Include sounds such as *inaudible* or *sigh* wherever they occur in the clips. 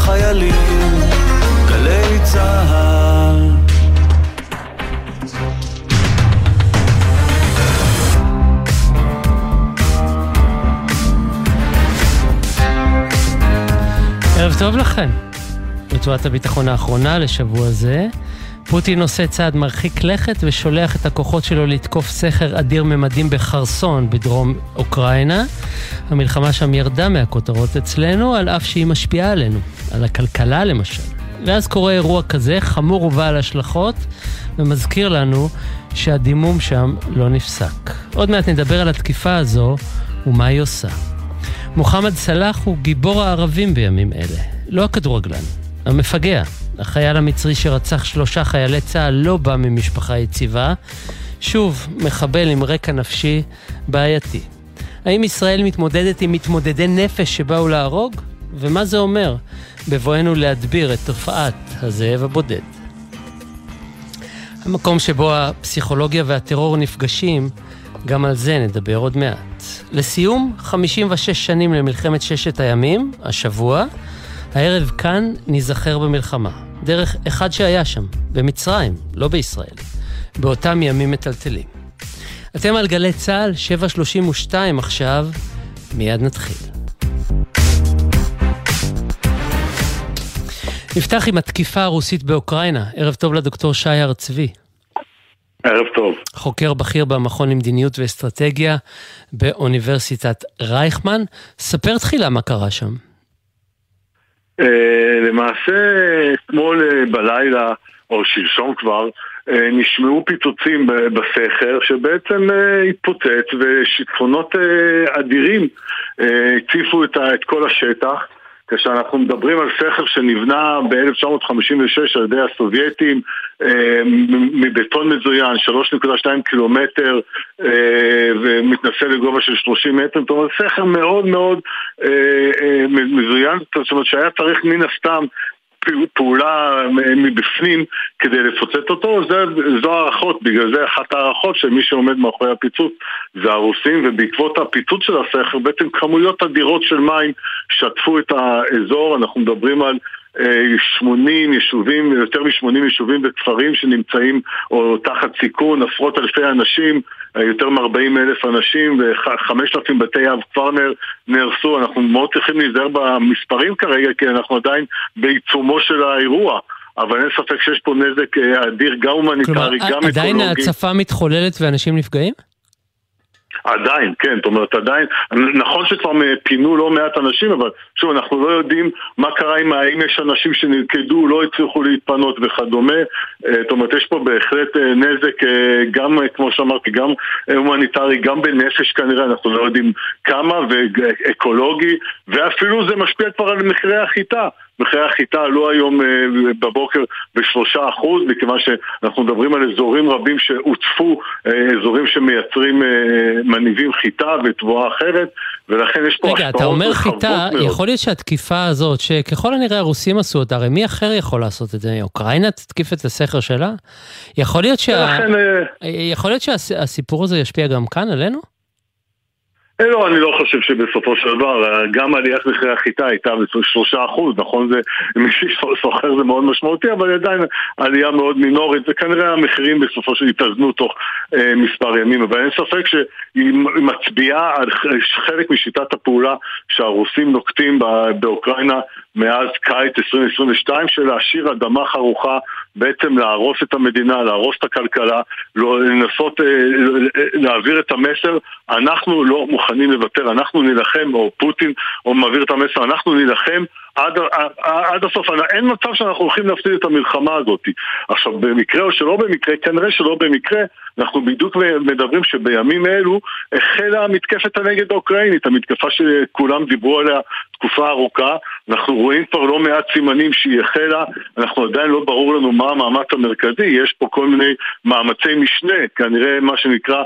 החיילים, גלי צהל. ערב טוב לכם. רצועת הביטחון האחרונה לשבוע זה. פוטין עושה צעד מרחיק לכת ושולח את הכוחות שלו לתקוף סכר אדיר ממדים בחרסון בדרום אוקראינה. המלחמה שם ירדה מהכותרות אצלנו, על אף שהיא משפיעה עלינו, על הכלכלה למשל. ואז קורה אירוע כזה, חמור ובעל השלכות, ומזכיר לנו שהדימום שם לא נפסק. עוד מעט נדבר על התקיפה הזו ומה היא עושה. מוחמד סלאח הוא גיבור הערבים בימים אלה, לא הכדורגלן, המפגע. החייל המצרי שרצח שלושה חיילי צה"ל לא בא ממשפחה יציבה. שוב, מחבל עם רקע נפשי בעייתי. האם ישראל מתמודדת עם מתמודדי נפש שבאו להרוג? ומה זה אומר בבואנו להדביר את תופעת הזאב הבודד? המקום שבו הפסיכולוגיה והטרור נפגשים, גם על זה נדבר עוד מעט. לסיום, 56 שנים למלחמת ששת הימים, השבוע, הערב כאן ניזכר במלחמה. דרך אחד שהיה שם, במצרים, לא בישראל, באותם ימים מטלטלים. אתם על גלי צה"ל, 732 עכשיו, מיד נתחיל. נפתח עם התקיפה הרוסית באוקראינה. ערב טוב לדוקטור שי הר צבי. ערב טוב. חוקר בכיר במכון למדיניות ואסטרטגיה באוניברסיטת רייכמן. ספר תחילה מה קרה שם. אה, למעשה, אתמול אה, בלילה, או שלשום כבר, אה, נשמעו פיצוצים בסכר שבעצם התפוצץ ושיטפונות אדירים הציפו את כל השטח כשאנחנו מדברים על סכר שנבנה ב-1956 על ידי הסובייטים אה, מבטון מזוין, 3.2 קילומטר אה, ומתנסה לגובה של 30 מטר, זאת אומרת סכר מאוד מאוד אה, מזוין, זאת אומרת שהיה צריך מן הסתם פעולה מבפנים כדי לפוצץ אותו, זה, זו הערכות, בגלל זה אחת הערכות שמי שעומד מאחורי הפיצוץ זה הרוסים, ובעקבות הפיצוץ של הסכר בעצם כמויות אדירות של מים שטפו את האזור, אנחנו מדברים על 80 יישובים, יותר מ-80 יישובים וכפרים שנמצאים או תחת סיכון, עשרות אלפי אנשים, יותר מ-40 אלף אנשים ו-5,000 בתי אב כבר נהרסו. אנחנו מאוד צריכים להיזהר במספרים כרגע כי אנחנו עדיין בעיצומו של האירוע. אבל אין ספק שיש פה נזק אה, אדיר, גם הומניטרי, גם אקולוגי. עדיין ההצפה מתחוללת ואנשים נפגעים? עדיין, כן, זאת אומרת עדיין, נכון שכבר פינו לא מעט אנשים, אבל שוב, אנחנו לא יודעים מה קרה עם האם יש אנשים שנלכדו, לא הצליחו להתפנות וכדומה, אה, זאת אומרת יש פה בהחלט אה, נזק אה, גם, כמו שאמרתי, גם הומניטרי, גם בנפש כנראה, אנחנו לא יודעים כמה, ואקולוגי, ואפילו זה משפיע כבר על מחירי החיטה. מחירי החיטה עלו היום בבוקר בשלושה אחוז, מכיוון שאנחנו מדברים על אזורים רבים שהוצפו, אזורים שמייצרים מניבים חיטה ותבואה אחרת, ולכן יש פה רגע, אתה אומר חיטה, מאוד. יכול להיות שהתקיפה הזאת, שככל הנראה הרוסים עשו אותה, הרי מי אחר יכול לעשות את זה? אוקראינה תתקיף את הסכר שלה? יכול להיות, שה... ולכן, אה, יכול להיות שהסיפור הזה ישפיע גם כאן עלינו? אה, לא, אני לא חושב שבסופו של דבר, גם עליית מחירי החיטה הייתה בשלושה אחוז, נכון? זה, *laughs* מי שסוחר זה מאוד משמעותי, אבל עדיין עלייה מאוד מינורית, וכנראה המחירים בסופו של דבר יתאזנו תוך אה, מספר ימים, אבל אין ספק שהיא מצביעה על חלק משיטת הפעולה שהרוסים נוקטים באוקראינה מאז קיץ 2022 של להשאיר אדמה חרוכה, בעצם להרוס את המדינה, להרוס את הכלכלה, לא, לנסות אה, להעביר את המסר, אנחנו לא מוכנים לוותר, אנחנו נילחם, או פוטין, או מעביר את המסר, אנחנו נילחם עד, עד, הסוף, אין מצב שאנחנו הולכים להפסיד את המלחמה הזאת. עכשיו, במקרה או שלא במקרה, כנראה שלא במקרה, אנחנו בדיוק מדברים שבימים אלו החלה המתקפת הנגד האוקראינית, המתקפה שכולם דיברו עליה תקופה ארוכה, אנחנו רואים כבר לא מעט סימנים שהיא החלה, אנחנו עדיין לא ברור לנו מה המאמץ המרכזי, יש פה כל מיני מאמצי משנה, כנראה מה שנקרא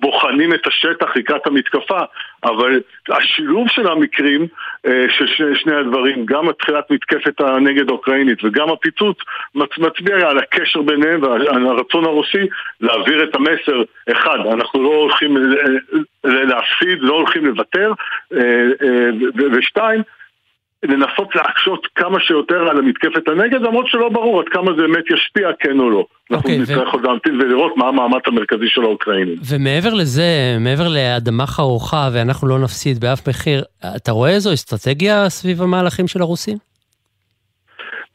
בוחנים את השטח לקראת המתקפה, אבל השילוב של המקרים, אה, של שני הדברים, גם תחילת מתקפת הנגד האוקראינית וגם הפיצוץ, מצביע על הקשר ביניהם ועל הרצון הרוסי להעביר את המסר, אחד, אנחנו לא הולכים להפסיד, לא הולכים לוותר, אה, ושתיים, לנסות להקשות כמה שיותר על המתקפת הנגד, למרות שלא ברור עד כמה זה באמת ישפיע, כן או לא. אנחנו אוקיי, ו- נצטרך עוד להמתין ולראות מה המאמץ המרכזי של האוקראינים. ומעבר לזה, מעבר לאדמה חרוכה ואנחנו לא נפסיד באף מחיר, אתה רואה איזו אסטרטגיה סביב המהלכים של הרוסים?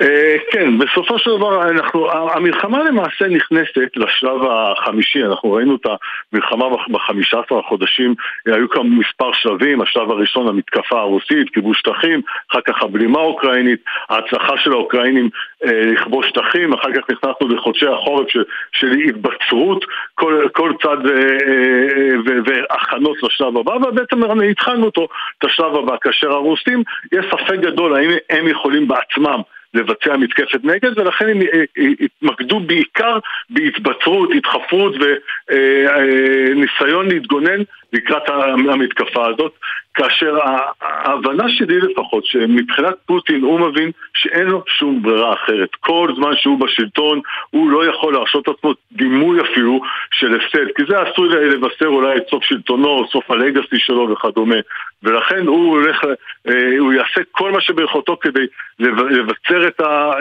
אה, כן, בסופו של דבר אנחנו, המלחמה למעשה נכנסת לשלב החמישי, אנחנו ראינו את המלחמה בחמישה עשר החודשים, היו כאן מספר שלבים, השלב הראשון המתקפה הרוסית, כיבוש שטחים, אחר כך הבלימה האוקראינית, ההצלחה של האוקראינים אה, לכבוש שטחים, אחר כך נכנסנו לחודשי החורף של, של התבצרות, כל, כל צד אה, והכנות לשלב הבא, ובעצם התחלנו אותו, את השלב הבא, כאשר הרוסים, יש ספק גדול האם הם יכולים בעצמם לבצע מתקפת נגד, ולכן הם אה, אה, התמקדו בעיקר בהתבצרות, התחפרות וניסיון להתגונן לקראת המתקפה הזאת, כאשר ההבנה שלי לפחות, שמבחינת פוטין הוא מבין שאין לו שום ברירה אחרת. כל זמן שהוא בשלטון, הוא לא יכול להרשות עצמו דימוי אפילו של הפסד, כי זה עשוי לבשר אולי את סוף שלטונו, סוף הלגאסי שלו וכדומה. ולכן הוא הולך, הוא יעשה כל מה שביכולתו כדי לבצר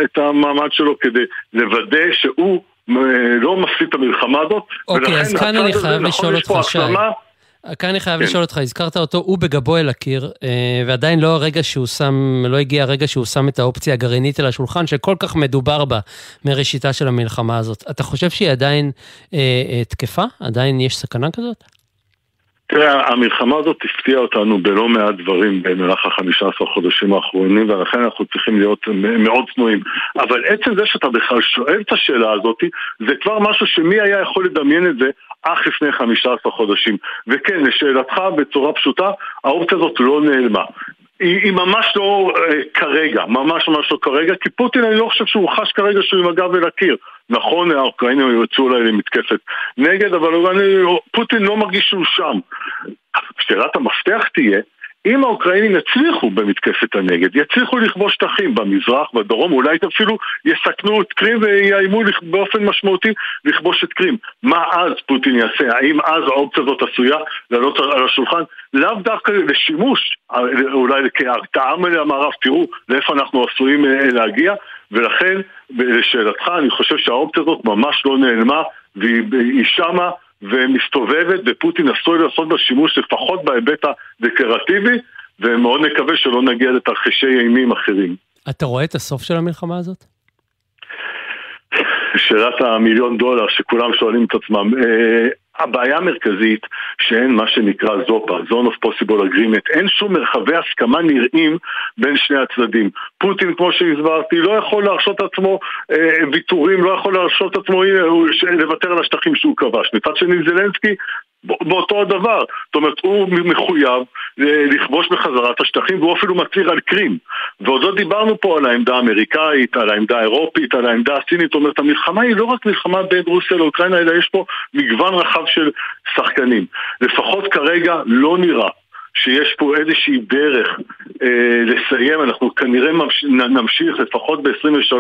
את המעמד שלו, כדי לוודא שהוא לא מפסיד את המלחמה הזאת. אוקיי, אז כאן אני חייב לשאול אותך, שי. כאן אני חייב כן. לשאול אותך, הזכרת אותו, הוא בגבו אל הקיר, אה, ועדיין לא הרגע שהוא שם, לא הגיע הרגע שהוא שם את האופציה הגרעינית על השולחן, שכל כך מדובר בה מראשיתה של המלחמה הזאת. אתה חושב שהיא עדיין אה, אה, תקפה? עדיין יש סכנה כזאת? תראה, המלחמה הזאת הפתיעה אותנו בלא מעט דברים במהלך החמישה עשר חודשים האחרונים ולכן אנחנו צריכים להיות מאוד צנועים אבל עצם זה שאתה בכלל שואל את השאלה הזאת זה כבר משהו שמי היה יכול לדמיין את זה אך לפני חמישה עשר חודשים. וכן, לשאלתך בצורה פשוטה, האופציה הזאת לא נעלמה. היא, היא ממש לא אה, כרגע, ממש ממש לא כרגע, כי פוטין אני לא חושב שהוא חש כרגע שהוא עם הגב אל הקיר. נכון, האוקראינים יצאו אולי למתקפת נגד, אבל פוטין לא מרגיש שהוא שם. שאלת המפתח תהיה, אם האוקראינים יצליחו במתקפת הנגד, יצליחו לכבוש שטחים במזרח, בדרום, אולי אפילו יסכנו את קרים ויאיימו באופן משמעותי לכבוש את קרים. מה אז פוטין יעשה? האם אז האופציה הזאת עשויה לעלות על השולחן? לאו דווקא לשימוש, אולי כהרתעה מהמערב, תראו לאיפה אנחנו עשויים אה, להגיע, ולכן, לשאלתך, אני חושב שהאופציה הזאת ממש לא נעלמה, והיא שמה ומסתובבת, ופוטין עשוי לעשות בה שימוש לפחות בהיבט הדקלרטיבי, ומאוד מקווה שלא נגיע לתרחישי אימים אחרים. אתה רואה את הסוף של המלחמה הזאת? שאלת המיליון דולר שכולם שואלים את עצמם. אה, הבעיה המרכזית שאין מה שנקרא זופה, Zone of Possible Agreement, אין שום מרחבי הסכמה נראים בין שני הצדדים. פוטין, כמו שהסברתי, לא יכול להרשות עצמו אה, ויתורים, לא יכול להרשות עצמו הנה, לוותר על השטחים שהוא כבש. מצד שני זלנסקי באותו הדבר. זאת אומרת, הוא מחויב אה, לכבוש בחזרה את השטחים והוא אפילו מצהיר על קרים. ועוד לא דיברנו פה על העמדה האמריקאית, על העמדה האירופית, על העמדה הסינית. זאת אומרת, המלחמה היא לא רק מלחמה בין רוסיה לאוקראינה, אלא יש פה מגוון רחב של שחקנים. לפחות כרגע לא נראה שיש פה איזושהי דרך אה, לסיים, אנחנו כנראה ממש, נמשיך לפחות ב-23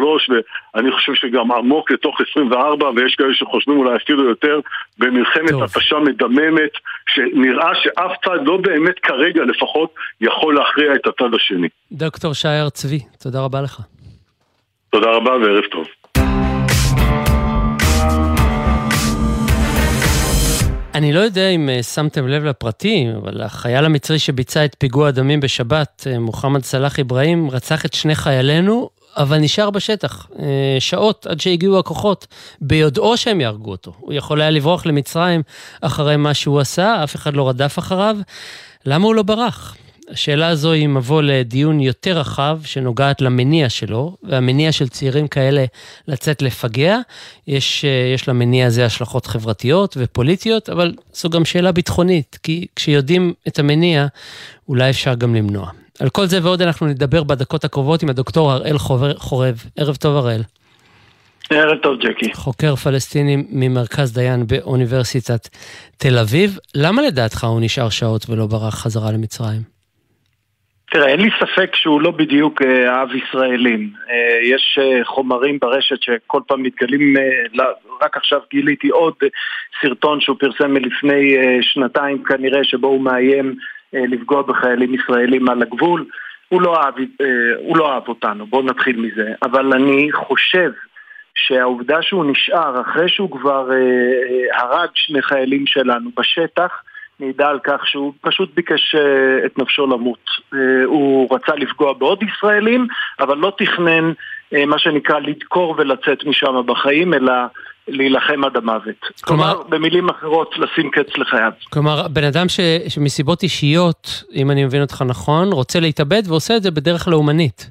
ואני חושב שגם עמוק לתוך 24 ויש כאלה שחושבים אולי אפילו יותר במלחמת התשה מדממת שנראה שאף צד לא באמת כרגע לפחות יכול להכריע את הצד השני. דוקטור שער צבי, תודה רבה לך. תודה רבה וערב טוב. אני לא יודע אם אה, שמתם לב לפרטים, אבל החייל המצרי שביצע את פיגוע הדמים בשבת, אה, מוחמד סלאח אברהים, רצח את שני חיילינו, אבל נשאר בשטח אה, שעות עד שהגיעו הכוחות, ביודעו שהם יהרגו אותו. הוא יכול היה לברוח למצרים אחרי מה שהוא עשה, אף אחד לא רדף אחריו. למה הוא לא ברח? השאלה הזו היא מבוא לדיון יותר רחב שנוגעת למניע שלו, והמניע של צעירים כאלה לצאת לפגע. יש, אה, יש למניע הזה השלכות חברתיות ופוליטיות, אבל זו גם שאלה ביטחונית, כי כשיודעים את המניע, אולי אפשר גם למנוע. על כל זה ועוד אנחנו נדבר בדקות הקרובות עם הדוקטור הראל חורב. ערב טוב הראל. ערב טוב ג'קי. חוקר פלסטיני ממרכז דיין באוניברסיטת תל אביב. למה לדעתך הוא נשאר שעות ולא ברח חזרה למצרים? תראה, אין לי ספק שהוא לא בדיוק אה, אהב ישראלים. אה, יש אה, חומרים ברשת שכל פעם מתגלים, רק עכשיו גיליתי עוד סרטון שהוא פרסם מלפני שנתיים כנראה, שבו הוא מאיים לפגוע בחיילים ישראלים על הגבול. הוא לא אהב, אה, הוא לא אהב אותנו, בואו נתחיל מזה. אבל אני חושב שהעובדה שהוא נשאר אחרי שהוא כבר הרג שני חיילים שלנו בשטח, מעידה על כך שהוא פשוט ביקש אה, את נפשו למות. אה, הוא רצה לפגוע בעוד ישראלים, אבל לא תכנן אה, מה שנקרא לדקור ולצאת משם בחיים, אלא להילחם עד המוות. כלומר, כלומר, במילים אחרות, לשים קץ לחייו. כלומר, בן אדם ש, שמסיבות אישיות, אם אני מבין אותך נכון, רוצה להתאבד ועושה את זה בדרך לאומנית.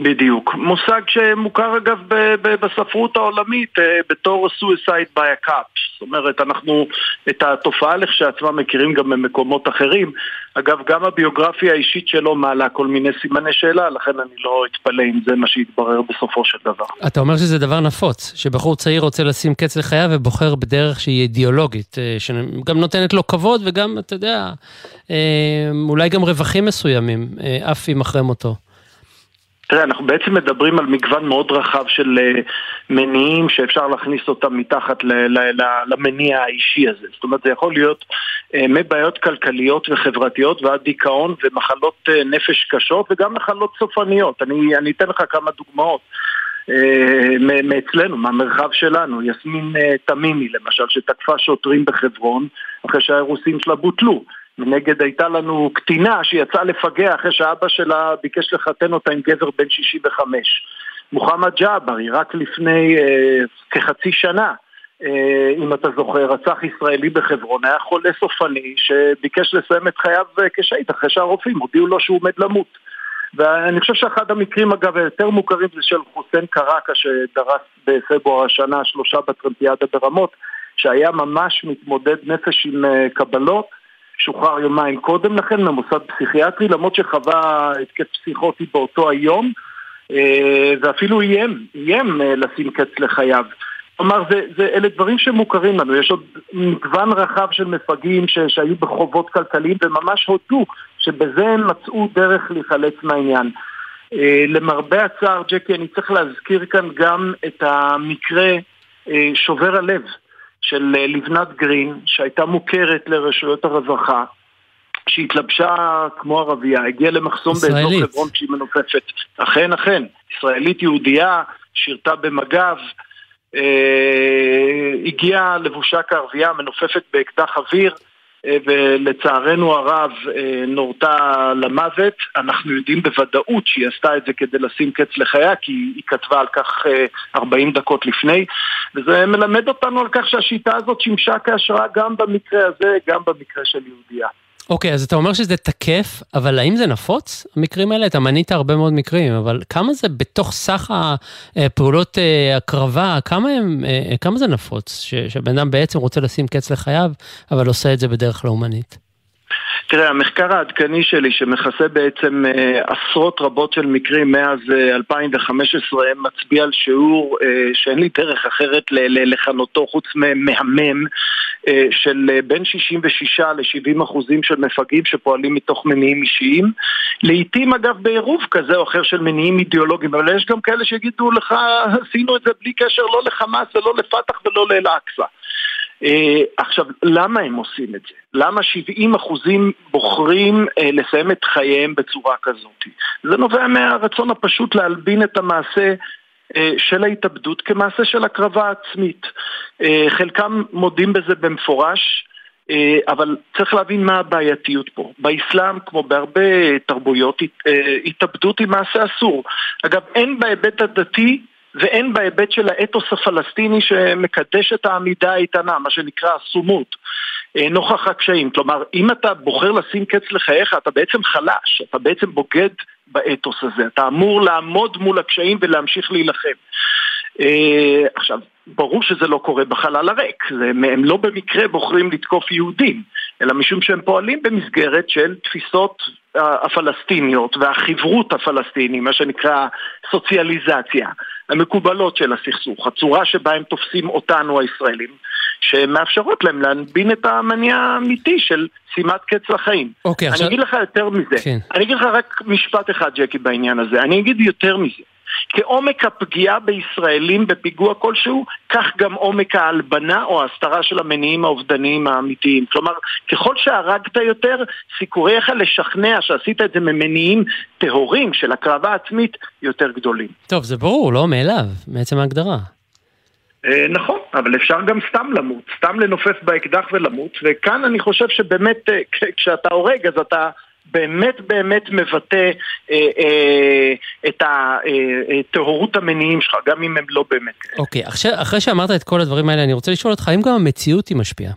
בדיוק. מושג שמוכר אגב בספרות העולמית אה, בתור suicide by a cup. זאת אומרת, אנחנו את התופעה לכשעצמה מכירים גם במקומות אחרים. אגב, גם הביוגרפיה האישית שלו מעלה כל מיני סימני שאלה, לכן אני לא אתפלא אם זה מה שיתברר בסופו של דבר. אתה אומר שזה דבר נפוץ, שבחור צעיר רוצה לשים קץ לחייו ובוחר בדרך שהיא אידיאולוגית, אה, שגם נותנת לו כבוד וגם, אתה יודע, אה, אולי גם רווחים מסוימים, אף אם אחרי מותו. תראה, אנחנו בעצם מדברים על מגוון מאוד רחב של uh, מניעים שאפשר להכניס אותם מתחת למניע האישי הזה. זאת אומרת, זה יכול להיות uh, מבעיות כלכליות וחברתיות ועד דיכאון ומחלות uh, נפש קשות וגם מחלות סופניות. אני, אני אתן לך כמה דוגמאות. מאצלנו, מהמרחב שלנו, יסמין תמימי למשל, שתקפה שוטרים בחברון אחרי שהאירוסים שלה בוטלו. מנגד הייתה לנו קטינה שיצאה לפגע אחרי שאבא שלה ביקש לחתן אותה עם גבר בן 65. מוחמד ג'אברי, רק לפני אה, כחצי שנה, אה, אם אתה זוכר, רצח ישראלי בחברון, היה חולה סופני שביקש לסיים את חייו אה, כשהיד אחרי שהרופאים הודיעו לו שהוא עומד למות. ואני חושב שאחד המקרים אגב היותר מוכרים זה של חוסיין קראקה שדרס בפברואר השנה שלושה בטרמפיאדה ברמות שהיה ממש מתמודד נפש עם אה, קבלות שוחרר יומיים קודם לכן ממוסד פסיכיאטרי, למרות שחווה התקף פסיכוטי באותו היום, אה, ואפילו איים, איים אה, לשים קץ לחייו. כלומר, זה, זה, אלה דברים שמוכרים לנו, יש עוד מגוון רחב של מפגעים שהיו בחובות כלכליים וממש הודו שבזה הם מצאו דרך להיחלץ מהעניין. אה, למרבה הצער, ג'קי, אני צריך להזכיר כאן גם את המקרה שובר הלב של אה, לבנת גרין, שהייתה מוכרת לרשויות הרווחה, שהתלבשה כמו ערבייה, הגיעה למחסום באזור חברון כשהיא מנופפת. אכן, אכן, ישראלית יהודייה, שירתה במג"ב, אה, הגיעה לבושה כערבייה, מנופפת באקדח אוויר, ולצערנו הרב אה, נורתה למוות. אנחנו יודעים בוודאות שהיא עשתה את זה כדי לשים קץ לחייה, כי היא כתבה על כך 40 אה, דקות לפני, וזה מלמד אותנו על כך שהשיטה הזאת שימשה כהשראה גם במקרה הזה, גם במקרה של יהודייה. אוקיי, okay, אז אתה אומר שזה תקף, אבל האם זה נפוץ, המקרים האלה? אתה מנית הרבה מאוד מקרים, אבל כמה זה בתוך סך הפעולות אה, הקרבה, כמה, הם, אה, כמה זה נפוץ? שבן אדם בעצם רוצה לשים קץ לחייו, אבל עושה את זה בדרך לאומנית. תראה, המחקר העדכני שלי, שמכסה בעצם אה, עשרות רבות של מקרים מאז אה, 2015, מצביע על שיעור אה, שאין לי דרך אחרת לכנותו חוץ ממהמם, אה, של אה, בין 66 ל-70 אחוזים של מפגעים שפועלים מתוך מניעים אישיים. לעיתים אגב בעירוב כזה או אחר של מניעים אידיאולוגיים, אבל יש גם כאלה שיגידו לך, עשינו את זה בלי קשר לא לחמאס ולא לפת"ח ולא לאל-אקצא. Uh, עכשיו, למה הם עושים את זה? למה 70 אחוזים בוחרים uh, לסיים את חייהם בצורה כזאת? זה נובע מהרצון הפשוט להלבין את המעשה uh, של ההתאבדות כמעשה של הקרבה עצמית. חלקם מודים בזה במפורש, אבל צריך להבין מה הבעייתיות פה. באסלאם, כמו בהרבה תרבויות, התאבדות היא מעשה אסור. אגב, אין בהיבט הדתי והן בהיבט של האתוס הפלסטיני שמקדש את העמידה האיתנה, מה שנקרא הסומות, אה, נוכח הקשיים. כלומר, אם אתה בוחר לשים קץ לחייך, אתה בעצם חלש, אתה בעצם בוגד באתוס הזה, אתה אמור לעמוד מול הקשיים ולהמשיך להילחם. אה, עכשיו, ברור שזה לא קורה בחלל הריק, הם לא במקרה בוחרים לתקוף יהודים, אלא משום שהם פועלים במסגרת של תפיסות הפלסטיניות והחברות הפלסטינית, מה שנקרא סוציאליזציה, המקובלות של הסכסוך, הצורה שבה הם תופסים אותנו הישראלים, שמאפשרות להם להנבין את המניע האמיתי של שימת קץ לחיים. אוקיי, אני עכשיו... אגיד לך יותר מזה, כן. אני אגיד לך רק משפט אחד, ג'קי, בעניין הזה, אני אגיד יותר מזה. כעומק הפגיעה בישראלים בפיגוע כלשהו, כך גם עומק ההלבנה או ההסתרה של המניעים האובדניים האמיתיים. כלומר, ככל שהרגת יותר, סיכוייך לשכנע שעשית את זה ממניעים טהורים של הקרבה עצמית יותר גדולים. טוב, זה ברור, לא מאליו, מעצם ההגדרה. אה, נכון, אבל אפשר גם סתם למות, סתם לנופף באקדח ולמות, וכאן אני חושב שבאמת אה, כשאתה הורג אז אתה באמת באמת מבטא אה, אה, את הטהורות אה, המניעים שלך, גם אם הם לא באמת אוקיי, okay, אחרי שאמרת את כל הדברים האלה, אני רוצה לשאול אותך, האם גם המציאות היא משפיעה?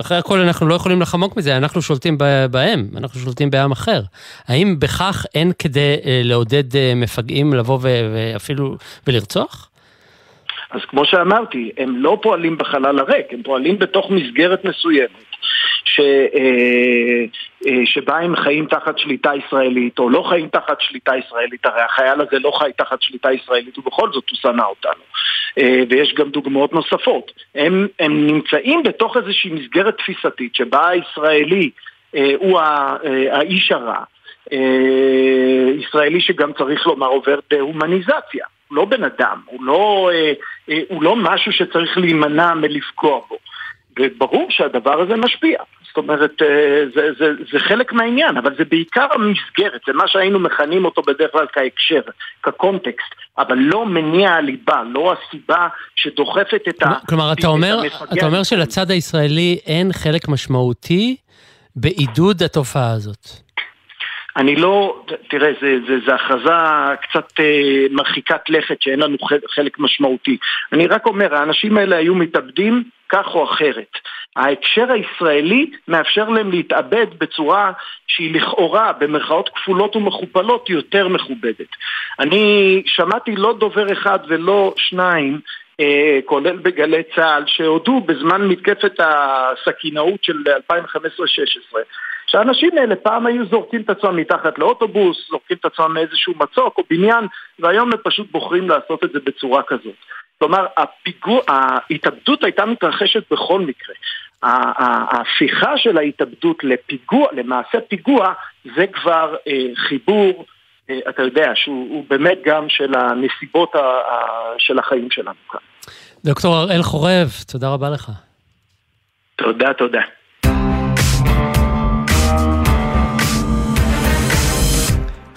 אחרי הכל אנחנו לא יכולים לחמוק מזה, אנחנו שולטים בהם, אנחנו שולטים בעם אחר. האם בכך אין כדי לעודד מפגעים לבוא ואפילו ולרצוח? אז כמו שאמרתי, הם לא פועלים בחלל הריק, הם פועלים בתוך מסגרת מסוימת. ש, אה, אה, שבה הם חיים תחת שליטה ישראלית או לא חיים תחת שליטה ישראלית, הרי החייל הזה לא חי תחת שליטה ישראלית ובכל זאת הוא שנא אותנו. אה, ויש גם דוגמאות נוספות. הם, הם נמצאים בתוך איזושהי מסגרת תפיסתית שבה הישראלי הוא האיש הרע. ישראלי שגם צריך לומר עובר דה-הומניזציה. הוא לא בן אדם, הוא לא, הוא לא משהו שצריך להימנע מלפגוע בו. וברור שהדבר הזה משפיע. זאת אומרת, אה, זה, זה, זה חלק מהעניין, אבל זה בעיקר המסגרת, זה מה שהיינו מכנים אותו בדרך כלל כהקשר, כקונטקסט, אבל לא מניע הליבה, לא הסיבה שדוחפת את ה... כלומר, אתה אומר, אתה אומר שלצד הישראלי אין חלק משמעותי בעידוד התופעה הזאת. אני לא, תראה, זו הכרזה קצת אה, מרחיקת לכת שאין לנו חלק משמעותי. אני רק אומר, האנשים האלה היו מתאבדים כך או אחרת. ההקשר הישראלי מאפשר להם להתאבד בצורה שהיא לכאורה, במרכאות כפולות ומכופלות, יותר מכובדת. אני שמעתי לא דובר אחד ולא שניים אה, כולל בגלי צה"ל, שהודו בזמן מתקפת הסכינאות של 2015-2016, שהאנשים האלה פעם היו זורקים את עצמם מתחת לאוטובוס, זורקים את עצמם מאיזשהו מצוק או בניין, והיום הם פשוט בוחרים לעשות את זה בצורה כזאת. כלומר, הפיגוע, ההתאבדות הייתה מתרחשת בכל מקרה. ההפיכה של ההתאבדות לפיגוע, למעשה פיגוע, זה כבר אה, חיבור, אה, אתה יודע, שהוא באמת גם של הנסיבות ה, ה, של החיים שלנו כאן. דוקטור הראל חורב, תודה רבה לך. תודה, תודה.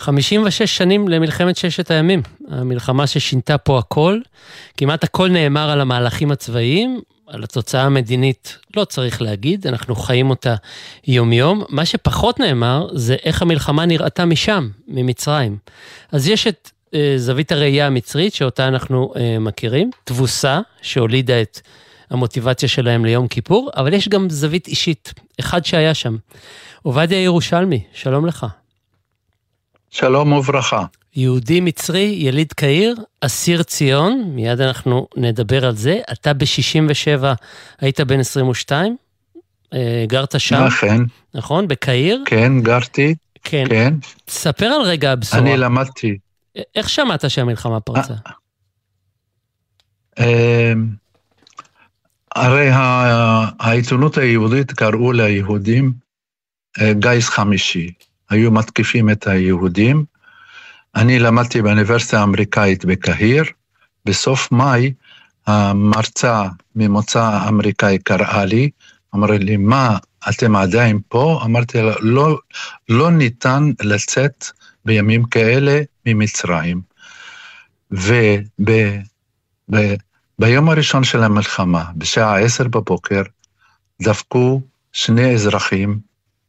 56 שנים למלחמת ששת הימים, המלחמה ששינתה פה הכל. כמעט הכל נאמר על המהלכים הצבאיים, על התוצאה המדינית לא צריך להגיד, אנחנו חיים אותה יום-יום. מה שפחות נאמר זה איך המלחמה נראתה משם, ממצרים. אז יש את אה, זווית הראייה המצרית, שאותה אנחנו אה, מכירים, תבוסה שהולידה את המוטיבציה שלהם ליום כיפור, אבל יש גם זווית אישית, אחד שהיה שם. עובדיה ירושלמי, שלום לך. שלום וברכה. יהודי מצרי, יליד קהיר, אסיר ציון, מיד אנחנו נדבר על זה. אתה ב-67 היית בן 22, אה, גרת שם. נכון. נכון, בקהיר? כן, גרתי. כן. כן. תספר על רגע הבשורה. אני למדתי. איך שמעת שהמלחמה פרצה? אה, אמ, הרי העיתונות היהודית קראו ליהודים אה, גיס חמישי. היו מתקיפים את היהודים. אני למדתי באוניברסיטה האמריקאית בקהיר. בסוף מאי המרצה ממוצא אמריקאי קראה לי, אמרה לי, מה, אתם עדיין פה? אמרתי לה, לא, לא ניתן לצאת בימים כאלה ממצרים. וביום הראשון של המלחמה, בשעה עשר בבוקר, דפקו שני אזרחים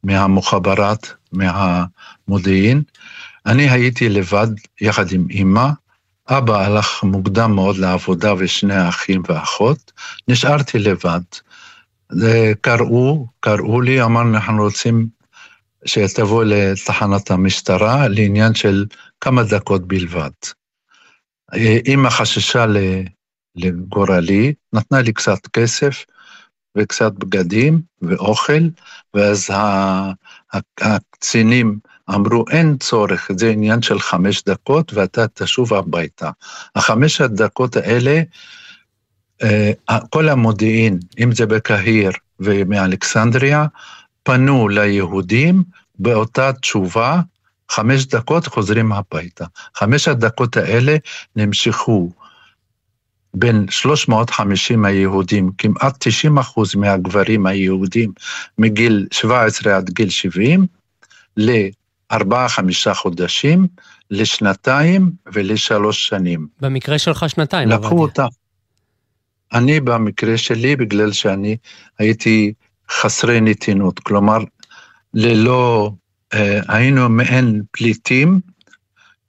מהמוחברת, מהמודיעין. אני הייתי לבד יחד עם אמא, אבא הלך מוקדם מאוד לעבודה ושני האחים ואחות, נשארתי לבד. קראו, קראו לי, אמרנו, אנחנו רוצים שתבוא לתחנת המשטרה לעניין של כמה דקות בלבד. אמא חששה לגורלי, נתנה לי קצת כסף, וקצת בגדים ואוכל, ואז הקצינים אמרו, אין צורך, זה עניין של חמש דקות ואתה תשוב הביתה. החמש הדקות האלה, אה, כל המודיעין, אם זה בקהיר ומאלכסנדריה, פנו ליהודים באותה תשובה, חמש דקות חוזרים הביתה. חמש הדקות האלה נמשכו בין 350 היהודים, כמעט 90 אחוז מהגברים היהודים מגיל 17 עד גיל 70, לארבעה-חמישה חודשים, לשנתיים ולשלוש שנים. במקרה שלך שנתיים, לקחו אותה. אני במקרה שלי, בגלל שאני הייתי חסרי נתינות, כלומר, ללא, אה, היינו מעין פליטים,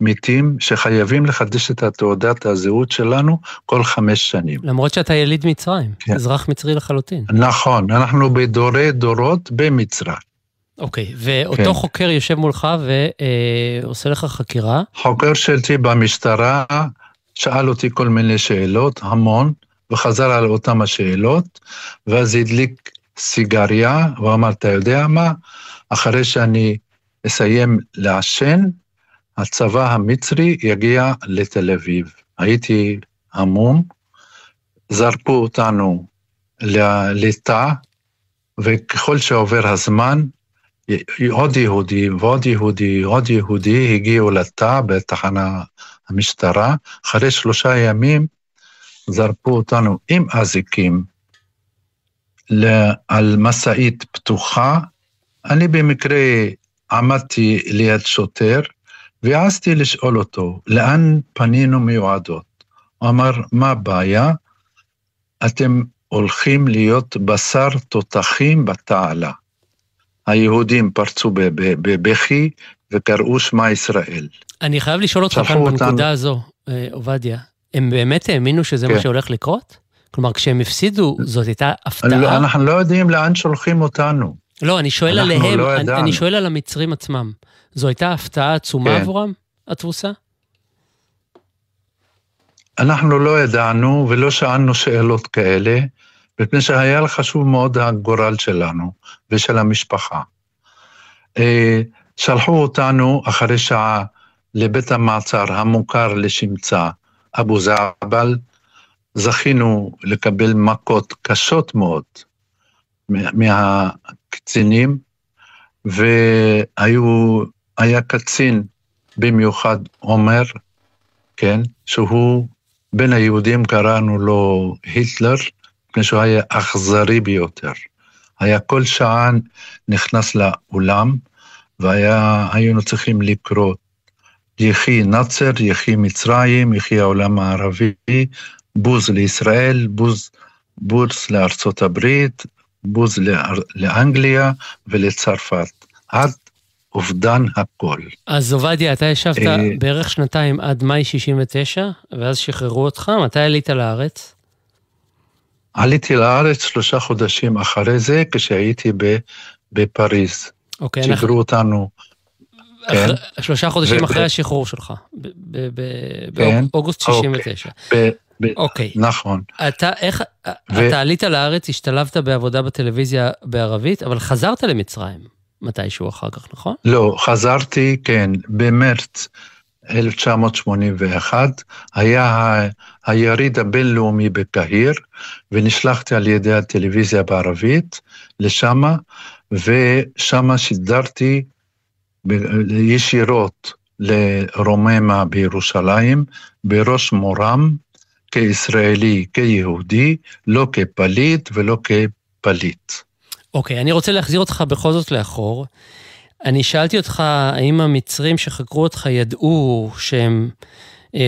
מתים, שחייבים לחדש את תעודת הזהות שלנו כל חמש שנים. למרות שאתה יליד מצרים, כן. אזרח מצרי לחלוטין. נכון, אנחנו בדורי דורות במצרים. אוקיי, ואותו כן. חוקר יושב מולך ועושה לך חקירה? חוקר שלי במשטרה שאל אותי כל מיני שאלות, המון, וחזר על אותם השאלות, ואז הדליק סיגריה, ואמר, אתה יודע מה? אחרי שאני אסיים לעשן, הצבא המצרי יגיע לתל אביב. הייתי המום, זרקו אותנו לתא, וככל שעובר הזמן, עוד יהודי ועוד יהודי ועוד יהודי הגיעו לתא בתחנה המשטרה. אחרי שלושה ימים זרקו אותנו עם אזיקים על משאית פתוחה. אני במקרה עמדתי ליד שוטר, והעזתי לשאול אותו, לאן פנינו מיועדות? הוא אמר, מה הבעיה? אתם הולכים להיות בשר תותחים בתעלה. היהודים פרצו בבכי וקראו שמע ישראל. אני חייב לשאול אותך כאן בנקודה אותנו... הזו, אה, עובדיה, הם באמת האמינו שזה כן. מה שהולך לקרות? כלומר, כשהם הפסידו, זאת הייתה הפתעה? לא, אנחנו לא יודעים לאן שולחים אותנו. לא, אני שואל עליהם, לא אני, אני שואל על המצרים עצמם. זו הייתה הפתעה עצומה כן. עבורם, התבוסה? אנחנו לא ידענו ולא שאלנו שאלות כאלה, מפני שהיה חשוב מאוד הגורל שלנו ושל המשפחה. אה, שלחו אותנו אחרי שעה לבית המעצר המוכר לשמצה, אבו זעבל, זכינו לקבל מכות קשות מאוד מהקצינים, והיו קצין במיוחד עומר, כן, שהוא בין היהודים קראנו לו היטלר, מפני שהוא היה אכזרי ביותר. היה כל שעה נכנס לאולם, והיינו צריכים לקרוא יחי נאצר, יחי מצרים, יחי העולם הערבי, בוז לישראל, בוז, בוז לארצות הברית, בוז לאנגליה ולצרפת. עד אובדן הכל. אז עובדיה, אתה ישבת אה, בערך שנתיים עד מאי 69, ואז שחררו אותך, מתי עלית לארץ? עליתי לארץ שלושה חודשים אחרי זה, כשהייתי בפריז. אוקיי, שיגרו אנחנו... אותנו. כן. שלושה חודשים ו... אחרי השחרור שלך, כן. באוגוסט 69. אוקיי. ב... אוקיי. נכון. אתה, איך, ו... אתה עלית לארץ, השתלבת בעבודה בטלוויזיה בערבית, אבל חזרת למצרים. מתישהו אחר כך, נכון? לא, חזרתי, כן, במרץ 1981, היה ה... היריד הבינלאומי בקהיר, ונשלחתי על ידי הטלוויזיה בערבית לשמה, ושמה שידרתי ישירות לרוממה בירושלים, בראש מורם, כישראלי, כיהודי, לא כפליט ולא כפליט. אוקיי, okay, אני רוצה להחזיר אותך בכל זאת לאחור. אני שאלתי אותך, האם המצרים שחקרו אותך ידעו שהם אה,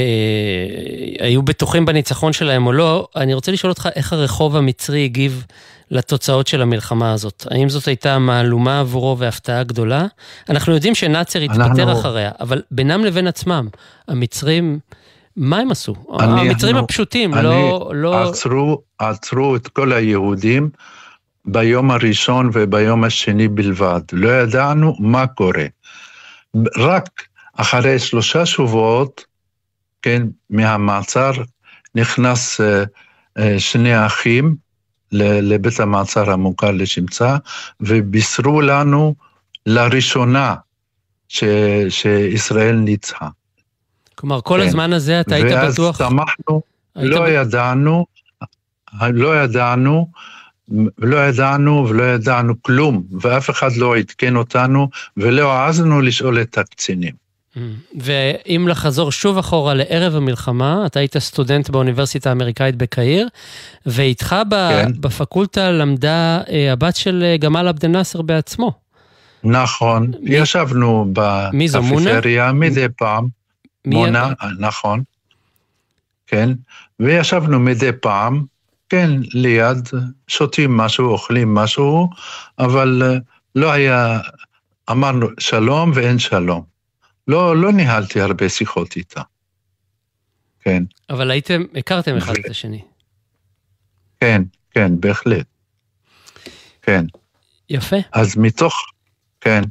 היו בטוחים בניצחון שלהם או לא? אני רוצה לשאול אותך איך הרחוב המצרי הגיב לתוצאות של המלחמה הזאת. האם זאת הייתה מהלומה עבורו והפתעה גדולה? אנחנו יודעים שנאצר התפטר אנחנו... אחריה, אבל בינם לבין עצמם, המצרים... מה הם עשו? אני, המצרים אנחנו, הפשוטים, אני, לא... לא... עצרו, עצרו את כל היהודים ביום הראשון וביום השני בלבד. לא ידענו מה קורה. רק אחרי שלושה שבועות, כן, מהמעצר, נכנס uh, uh, שני אחים לבית המעצר המוכר לשמצה, ובישרו לנו לראשונה ש, שישראל ניצחה. כלומר, כל כן. הזמן הזה אתה היית בטוח... ואז שמחנו, לא ב... ידענו, לא ידענו לא ידענו ולא ידענו כלום, ואף אחד לא עדכן אותנו, ולא העזנו לשאול את הקצינים. ואם לחזור שוב אחורה לערב המלחמה, אתה היית סטודנט באוניברסיטה האמריקאית בקהיר, ואיתך כן. בפקולטה למדה אה, הבת של אה, גמל עבד אל-נאצר בעצמו. נכון, מי... ישבנו בקפיטריה מדי פעם. מונה, נכון. כן, וישבנו מדי פעם, כן, ליד, שותים משהו, אוכלים משהו, אבל אה, לא היה, אמרנו שלום ואין שלום. לא, לא ניהלתי הרבה שיחות איתה. כן. אבל הייתם, הכרתם אחד את השני. כן, כן, בהחלט. כן. יפה. אז מתוך, כן,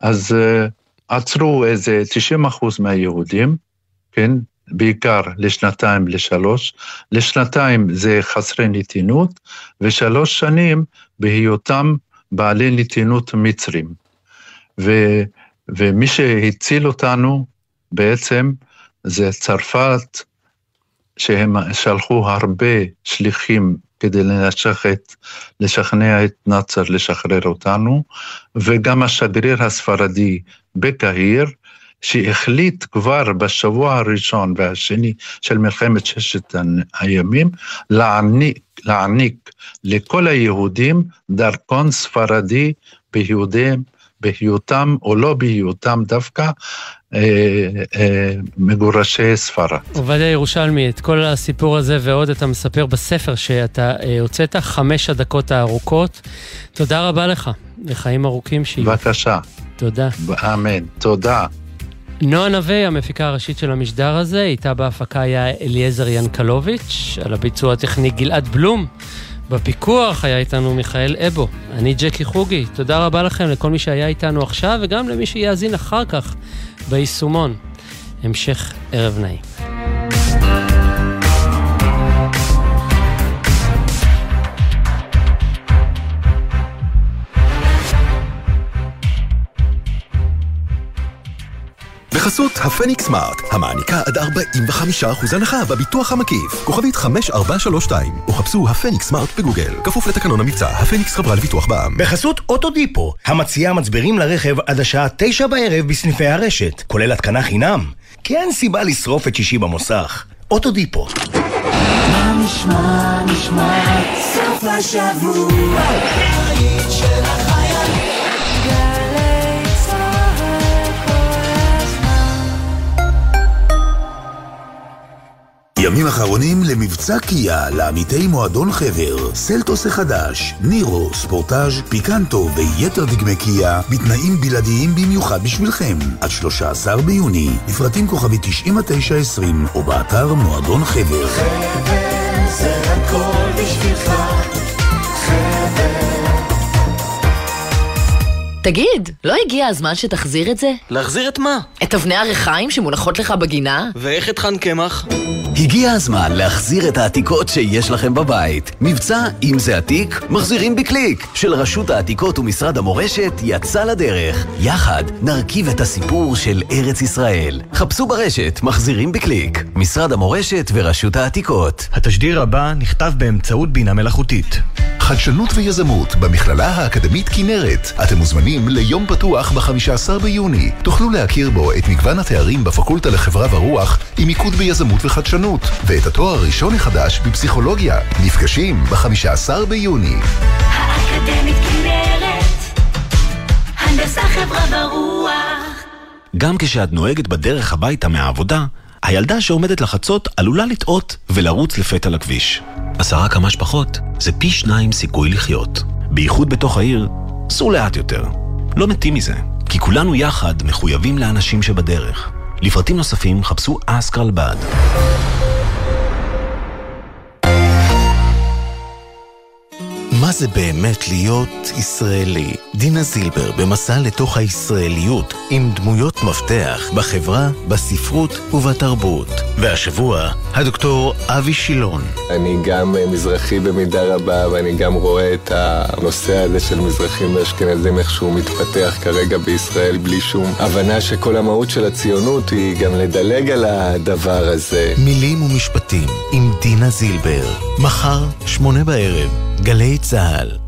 אז uh, עצרו איזה 90 אחוז מהיהודים, כן, בעיקר לשנתיים, לשלוש. לשנתיים זה חסרי נתינות, ושלוש שנים בהיותם בעלי נתינות מצרים. ו... ומי שהציל אותנו בעצם זה צרפת, שהם שלחו הרבה שליחים כדי את, לשכנע את נאצר לשחרר אותנו, וגם השגריר הספרדי בקהיר, שהחליט כבר בשבוע הראשון והשני של מלחמת ששת הימים להעניק, להעניק לכל היהודים דרכון ספרדי ביהודיהם בהיותם או לא בהיותם דווקא מגורשי ספרד. עובדיה ירושלמי, את כל הסיפור הזה ועוד אתה מספר בספר שאתה אה, הוצאת, חמש הדקות הארוכות. תודה רבה לך, לחיים ארוכים שיהיו. בבקשה. תודה. אמן, תודה. נועה נווה, המפיקה הראשית של המשדר הזה, איתה בהפקה היה אליעזר ינקלוביץ', על הביצוע הטכני גלעד בלום. בפיקוח היה איתנו מיכאל אבו, אני ג'קי חוגי. תודה רבה לכם לכל מי שהיה איתנו עכשיו וגם למי שיאזין אחר כך ביישומון. המשך ערב נעים. בחסות הפניקס סמארט, המעניקה עד 45% הנחה בביטוח המקיף. כוכבית 5432, או חפשו הפניקס סמארט בגוגל. כפוף לתקנון המבצע, הפניקס חברה לביטוח בע"מ. בחסות אוטודיפו, המציעה מצברים לרכב עד השעה 9 בערב בסניפי הרשת, כולל התקנה חינם. כי אין סיבה לשרוף את שישי במוסך. אוטודיפו. מה נשמע, נשמע, סוף השבוע, ימים אחרונים למבצע קיה לעמיתי מועדון חבר, סלטוס החדש, נירו, ספורטאז', פיקנטו ויתר דגמי קיה בתנאים בלעדיים במיוחד בשבילכם. עד 13 ביוני, לפרטים כוכבי 9920 או באתר מועדון חבר. חבר זה הכל בשבילך תגיד, לא הגיע הזמן שתחזיר את זה? להחזיר את מה? את אבני הריחיים שמונחות לך בגינה? ואיך את חן קמח? הגיע הזמן להחזיר את העתיקות שיש לכם בבית. מבצע אם זה עתיק, מחזירים בקליק, של רשות העתיקות ומשרד המורשת יצא לדרך. יחד נרכיב את הסיפור של ארץ ישראל. חפשו ברשת מחזירים בקליק, משרד המורשת ורשות העתיקות. התשדיר הבא נכתב באמצעות בינה מלאכותית. חדשנות ויזמות במכללה האקדמית כנרת. אתם מוזמנים ליום פתוח ב-15 ביוני. תוכלו להכיר בו את מגוון התארים בפקולטה לחברה ורוח עם מיקוד ביזמות וחדשנות, ואת התואר הראשון החדש בפסיכולוגיה. נפגשים ב-15 ביוני. האקדמית כנרת, הנדסה חברה ורוח. גם כשאת נוהגת בדרך הביתה מהעבודה, הילדה שעומדת לחצות עלולה לטעות ולרוץ לפתע לכביש. עשרה כמה שפחות זה פי שניים סיכוי לחיות. בייחוד בתוך העיר, סעו לאט יותר. לא מתים מזה, כי כולנו יחד מחויבים לאנשים שבדרך. לפרטים נוספים חפשו אסקרלבד. מה זה באמת להיות ישראלי? דינה זילבר במסע לתוך הישראליות עם דמויות מפתח בחברה, בספרות ובתרבות. והשבוע, הדוקטור אבי שילון. אני גם מזרחי במידה רבה ואני גם רואה את הנושא הזה של מזרחים ואשכנזים איך שהוא מתפתח כרגע בישראל בלי שום הבנה שכל המהות של הציונות היא גם לדלג על הדבר הזה. מילים ומשפטים עם דינה זילבר, מחר, שמונה בערב, גלי צה"ל.